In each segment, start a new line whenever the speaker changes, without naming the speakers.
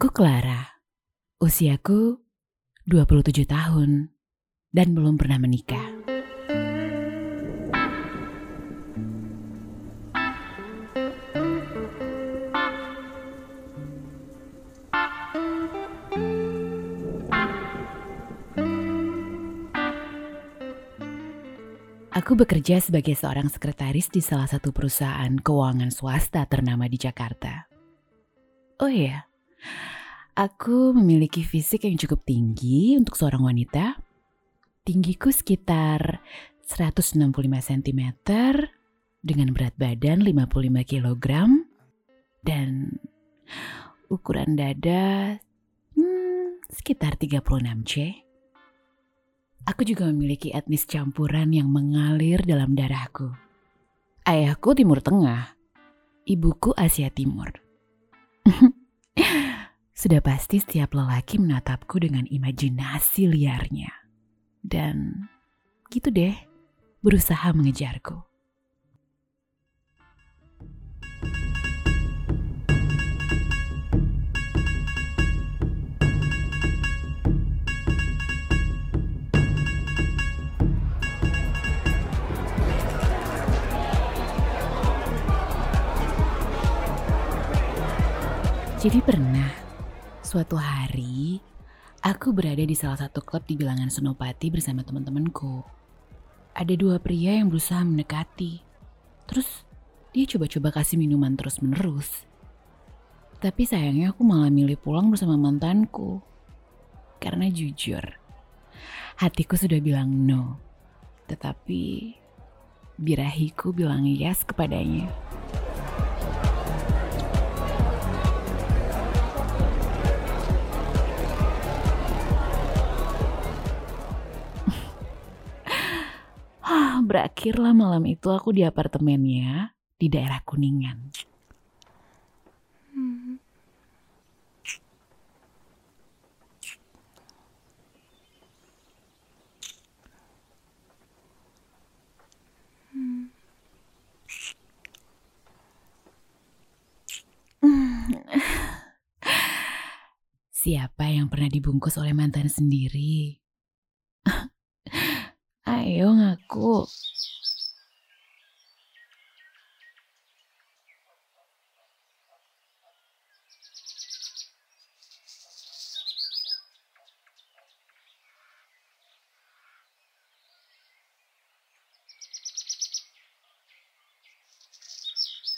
namaku Clara. Usiaku 27 tahun dan belum pernah menikah. Aku bekerja sebagai seorang sekretaris di salah satu perusahaan keuangan swasta ternama di Jakarta. Oh iya, aku memiliki fisik yang cukup tinggi untuk seorang wanita. Tinggiku sekitar 165 cm dengan berat badan 55 kg dan ukuran dada hmm, sekitar 36 C. Aku juga memiliki etnis campuran yang mengalir dalam darahku. Ayahku Timur Tengah, ibuku Asia Timur. Sudah pasti setiap lelaki menatapku dengan imajinasi liarnya. Dan gitu deh, berusaha mengejarku. Jadi pernah, suatu hari, aku berada di salah satu klub di bilangan Senopati bersama teman-temanku. Ada dua pria yang berusaha mendekati. Terus dia coba-coba kasih minuman terus-menerus. Tapi sayangnya aku malah milih pulang bersama mantanku. Karena jujur, hatiku sudah bilang no. Tetapi birahiku bilang yes kepadanya. Berakhirlah malam itu aku di apartemennya di daerah Kuningan. Siapa yang pernah dibungkus oleh mantan sendiri? Ayo ngaku.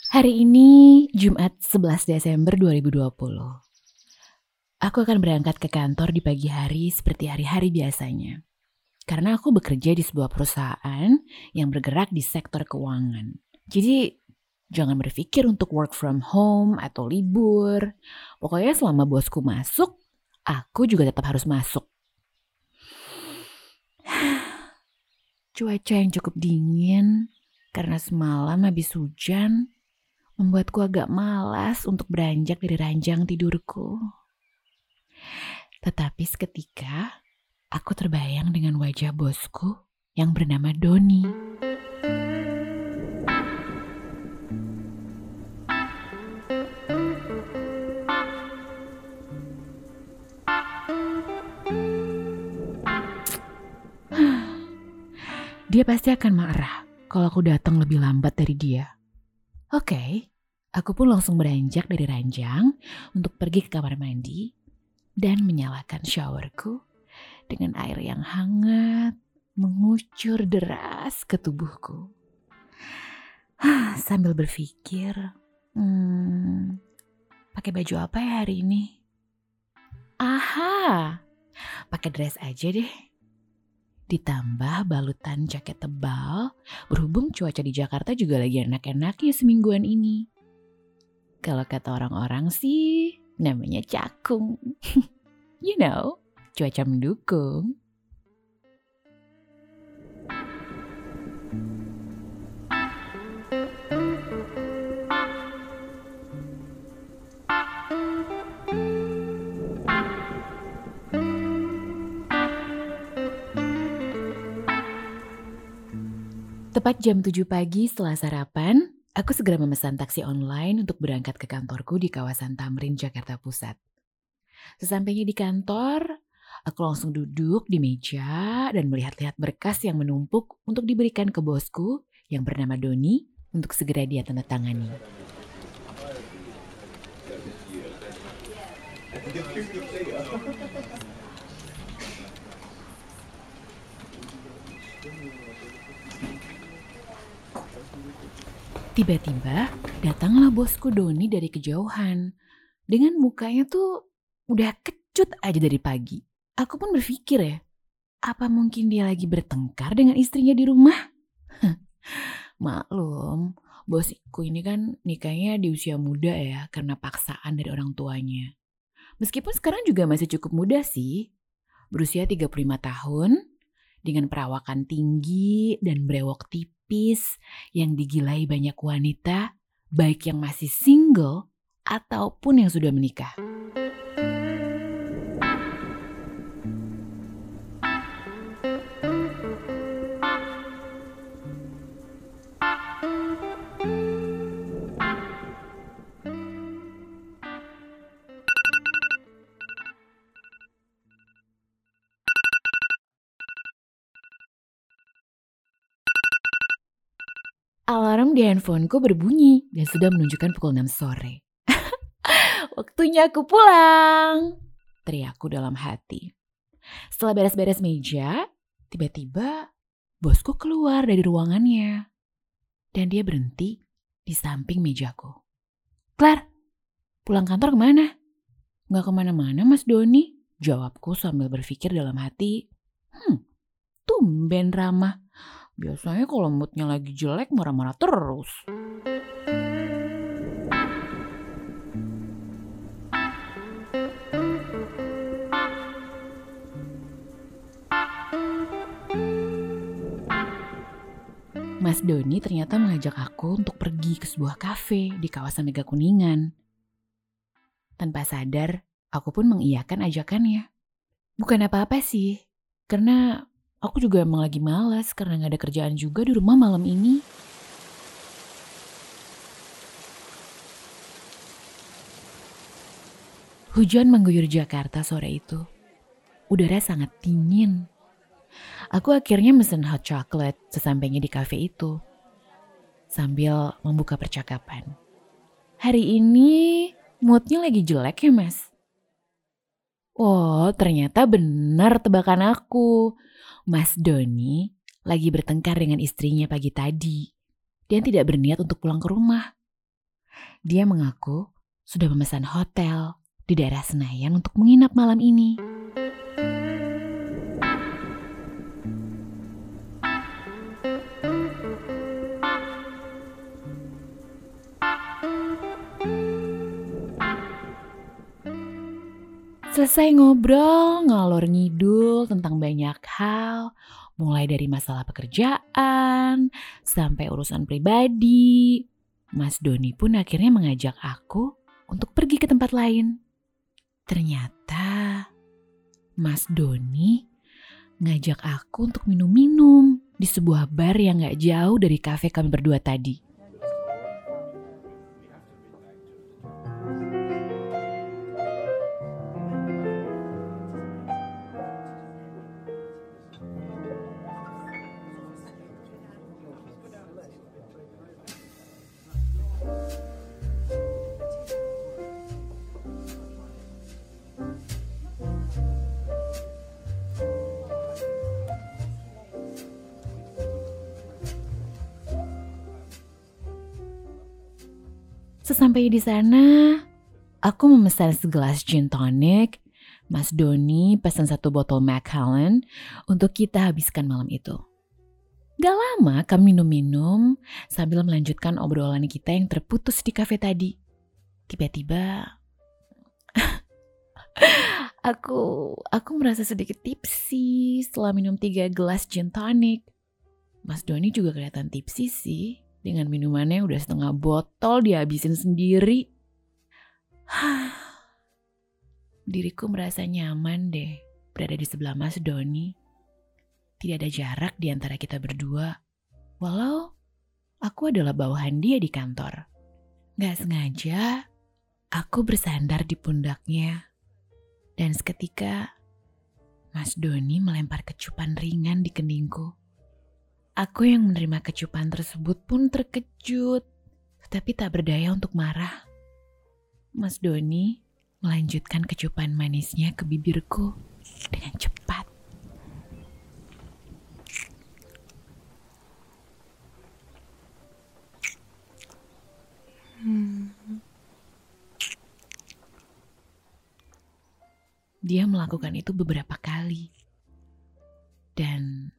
Hari ini Jumat 11 Desember 2020. Aku akan berangkat ke kantor di pagi hari seperti hari-hari biasanya. Karena aku bekerja di sebuah perusahaan yang bergerak di sektor keuangan. Jadi jangan berpikir untuk work from home atau libur. Pokoknya selama bosku masuk, aku juga tetap harus masuk. Cuaca yang cukup dingin karena semalam habis hujan membuatku agak malas untuk beranjak dari ranjang tidurku. Tetapi seketika aku terbayang dengan wajah bosku yang bernama Doni. Dia pasti akan marah kalau aku datang lebih lambat dari dia. Oke, okay, aku pun langsung beranjak dari ranjang untuk pergi ke kamar mandi dan menyalakan showerku dengan air yang hangat mengucur deras ke tubuhku. Sambil berpikir, hmm, pakai baju apa ya hari ini? Aha, pakai dress aja deh ditambah balutan jaket tebal, berhubung cuaca di Jakarta juga lagi enak-enaknya semingguan ini. Kalau kata orang-orang sih, namanya cakung. you know, cuaca mendukung. Tepat jam 7 pagi setelah sarapan, aku segera memesan taksi online untuk berangkat ke kantorku di kawasan Tamrin, Jakarta Pusat. Sesampainya di kantor, aku langsung duduk di meja dan melihat-lihat berkas yang menumpuk untuk diberikan ke bosku yang bernama Doni untuk segera dia tanda tangani. Tiba-tiba datanglah bosku Doni dari kejauhan. Dengan mukanya tuh udah kecut aja dari pagi. Aku pun berpikir ya, apa mungkin dia lagi bertengkar dengan istrinya di rumah? Maklum, bosku ini kan nikahnya di usia muda ya karena paksaan dari orang tuanya. Meskipun sekarang juga masih cukup muda sih. Berusia 35 tahun, dengan perawakan tinggi dan brewok tipis yang digilai banyak wanita, baik yang masih single ataupun yang sudah menikah. Alarm di handphoneku berbunyi dan sudah menunjukkan pukul 6 sore. Waktunya aku pulang, teriakku dalam hati. Setelah beres-beres meja, tiba-tiba bosku keluar dari ruangannya. Dan dia berhenti di samping mejaku. Klar, pulang kantor ke mana? Gak ke mana-mana mas Doni, jawabku sambil berpikir dalam hati. Hmm, tumben ramah. Biasanya kalau moodnya lagi jelek marah-marah terus. Mas Doni ternyata mengajak aku untuk pergi ke sebuah kafe di kawasan Mega Kuningan. Tanpa sadar, aku pun mengiyakan ajakannya. Bukan apa-apa sih, karena Aku juga emang lagi malas karena gak ada kerjaan juga di rumah malam ini. Hujan mengguyur Jakarta sore itu. Udara sangat dingin. Aku akhirnya mesen hot chocolate sesampainya di kafe itu. Sambil membuka percakapan. Hari ini moodnya lagi jelek ya mas? Oh ternyata benar tebakan aku. Mas Doni lagi bertengkar dengan istrinya pagi tadi dan tidak berniat untuk pulang ke rumah. Dia mengaku sudah memesan hotel di daerah Senayan untuk menginap malam ini. Selesai ngobrol, ngalor ngidul tentang banyak hal, mulai dari masalah pekerjaan sampai urusan pribadi. Mas Doni pun akhirnya mengajak aku untuk pergi ke tempat lain. Ternyata Mas Doni ngajak aku untuk minum-minum di sebuah bar yang gak jauh dari kafe kami berdua tadi. Sesampai di sana, aku memesan segelas gin tonic. Mas Doni pesan satu botol Macallan untuk kita habiskan malam itu. Gak lama kami minum-minum sambil melanjutkan obrolan kita yang terputus di kafe tadi. Tiba-tiba aku aku merasa sedikit tipsi setelah minum tiga gelas gin tonic. Mas Doni juga kelihatan tipsi sih dengan minumannya udah setengah botol dihabisin sendiri. Diriku merasa nyaman deh berada di sebelah Mas Doni. Tidak ada jarak di antara kita berdua. Walau aku adalah bawahan dia di kantor. Gak sengaja, aku bersandar di pundaknya. Dan seketika, Mas Doni melempar kecupan ringan di keningku. Aku yang menerima kecupan tersebut pun terkejut, tetapi tak berdaya untuk marah. Mas Doni melanjutkan kecupan manisnya ke bibirku dengan cepat. Dia melakukan itu beberapa kali. Dan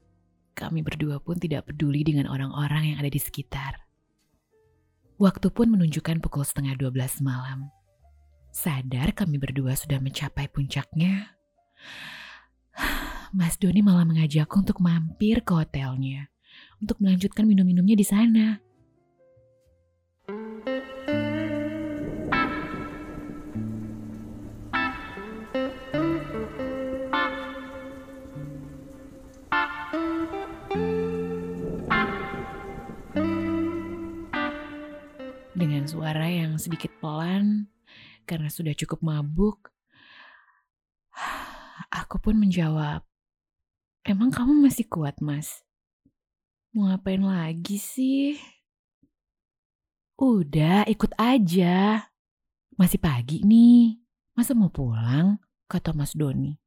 kami berdua pun tidak peduli dengan orang-orang yang ada di sekitar. Waktu pun menunjukkan pukul setengah 12 malam. Sadar kami berdua sudah mencapai puncaknya. Mas Doni malah mengajakku untuk mampir ke hotelnya untuk melanjutkan minum-minumnya di sana. Dengan suara yang sedikit pelan karena sudah cukup mabuk, aku pun menjawab, "Emang kamu masih kuat, Mas? Mau ngapain lagi sih?" "Udah, ikut aja. Masih pagi nih. Masa mau pulang?" kata Mas Doni.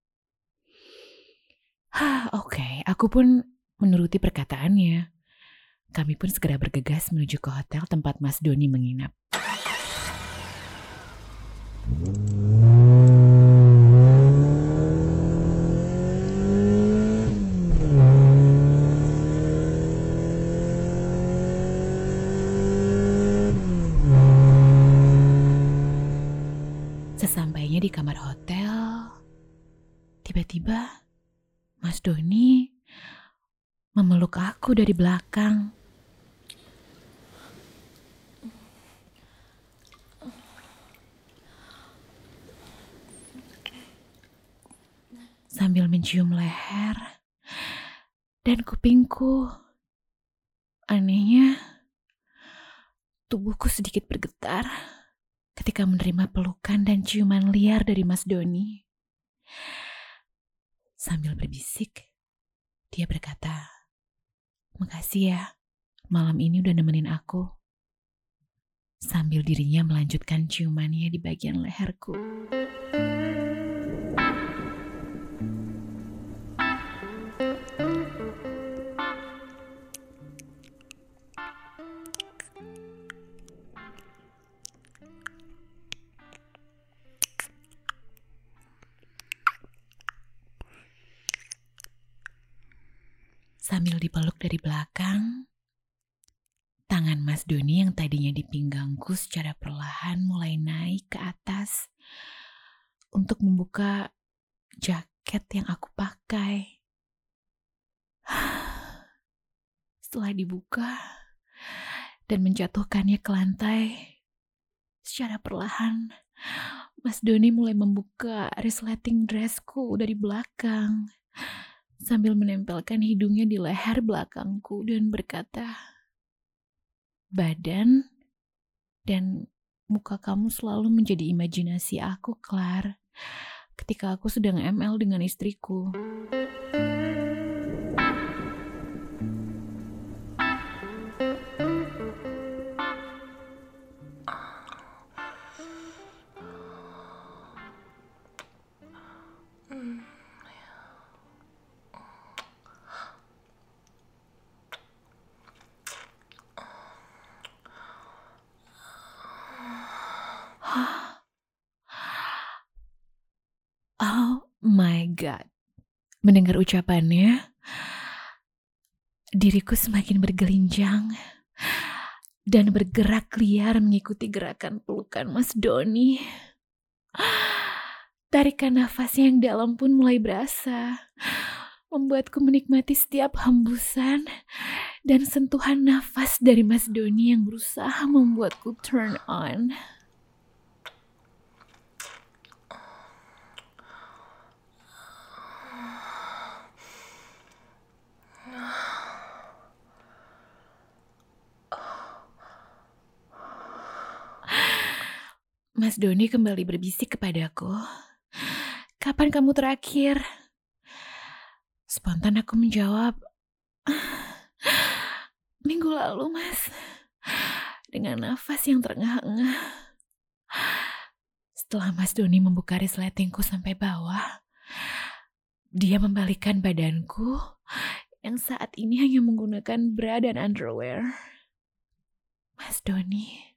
Hah, oke, aku pun menuruti perkataannya. Kami pun segera bergegas menuju ke hotel tempat Mas Doni menginap. Sesampainya di kamar hotel, tiba-tiba Mas Doni memeluk aku dari belakang. Sambil mencium leher dan kupingku. Anehnya, tubuhku sedikit bergetar ketika menerima pelukan dan ciuman liar dari Mas Doni. Sambil berbisik, dia berkata, Makasih ya, malam ini udah nemenin aku. Sambil dirinya melanjutkan ciumannya di bagian leherku. Sambil dipeluk dari belakang, tangan Mas Doni yang tadinya di pinggangku secara perlahan mulai naik ke atas untuk membuka jaket yang aku pakai. Setelah dibuka dan menjatuhkannya ke lantai, secara perlahan Mas Doni mulai membuka resleting dressku dari belakang sambil menempelkan hidungnya di leher belakangku dan berkata, "Badan dan muka kamu selalu menjadi imajinasi aku, Clar, ketika aku sedang ML dengan istriku." God. Mendengar ucapannya, diriku semakin bergelinjang dan bergerak liar mengikuti gerakan pelukan Mas Doni. Tarikan nafasnya yang dalam pun mulai berasa, membuatku menikmati setiap hembusan dan sentuhan nafas dari Mas Doni yang berusaha membuatku turn on. Mas Doni kembali berbisik kepadaku. Kapan kamu terakhir? Spontan aku menjawab, Minggu lalu, Mas. Dengan nafas yang terengah-engah. Setelah Mas Doni membuka resletingku sampai bawah, dia membalikkan badanku yang saat ini hanya menggunakan bra dan underwear. Mas Doni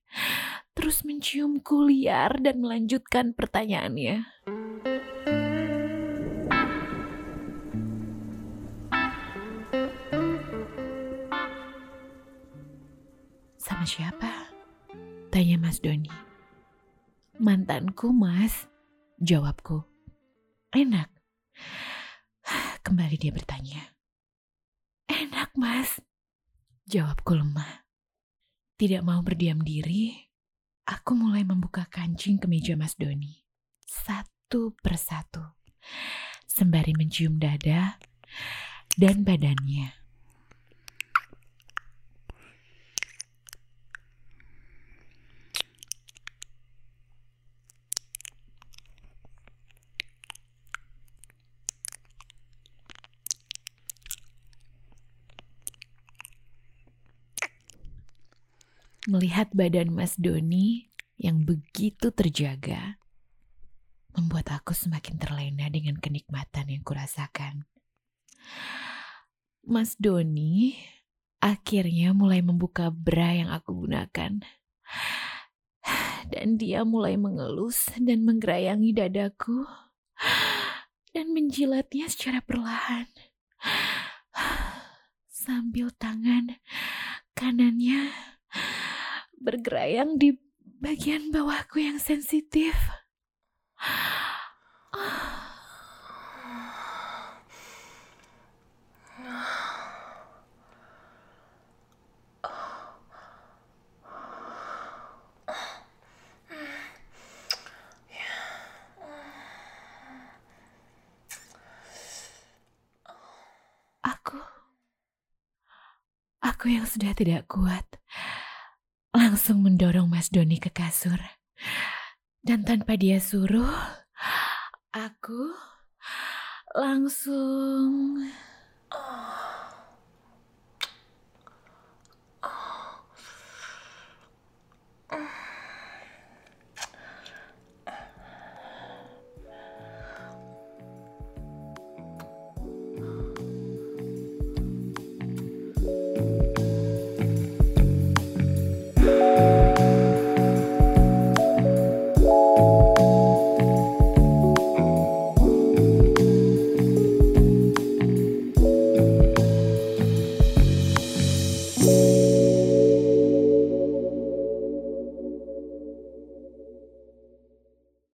terus menciumku liar dan melanjutkan pertanyaannya. Sama siapa? Tanya Mas Doni. Mantanku, Mas. Jawabku. Enak. Kembali dia bertanya. Enak, Mas. Jawabku lemah. Tidak mau berdiam diri, aku mulai membuka kancing ke meja Mas Doni. Satu persatu. Sembari mencium dada dan badannya. Melihat badan Mas Doni yang begitu terjaga, membuat aku semakin terlena dengan kenikmatan yang kurasakan. Mas Doni akhirnya mulai membuka bra yang aku gunakan. Dan dia mulai mengelus dan menggerayangi dadaku dan menjilatnya secara perlahan. Sambil tangan kanannya bergerayang di bagian bawahku yang sensitif. Aku, aku yang sudah tidak kuat langsung mendorong Mas Doni ke kasur. Dan tanpa dia suruh, aku langsung...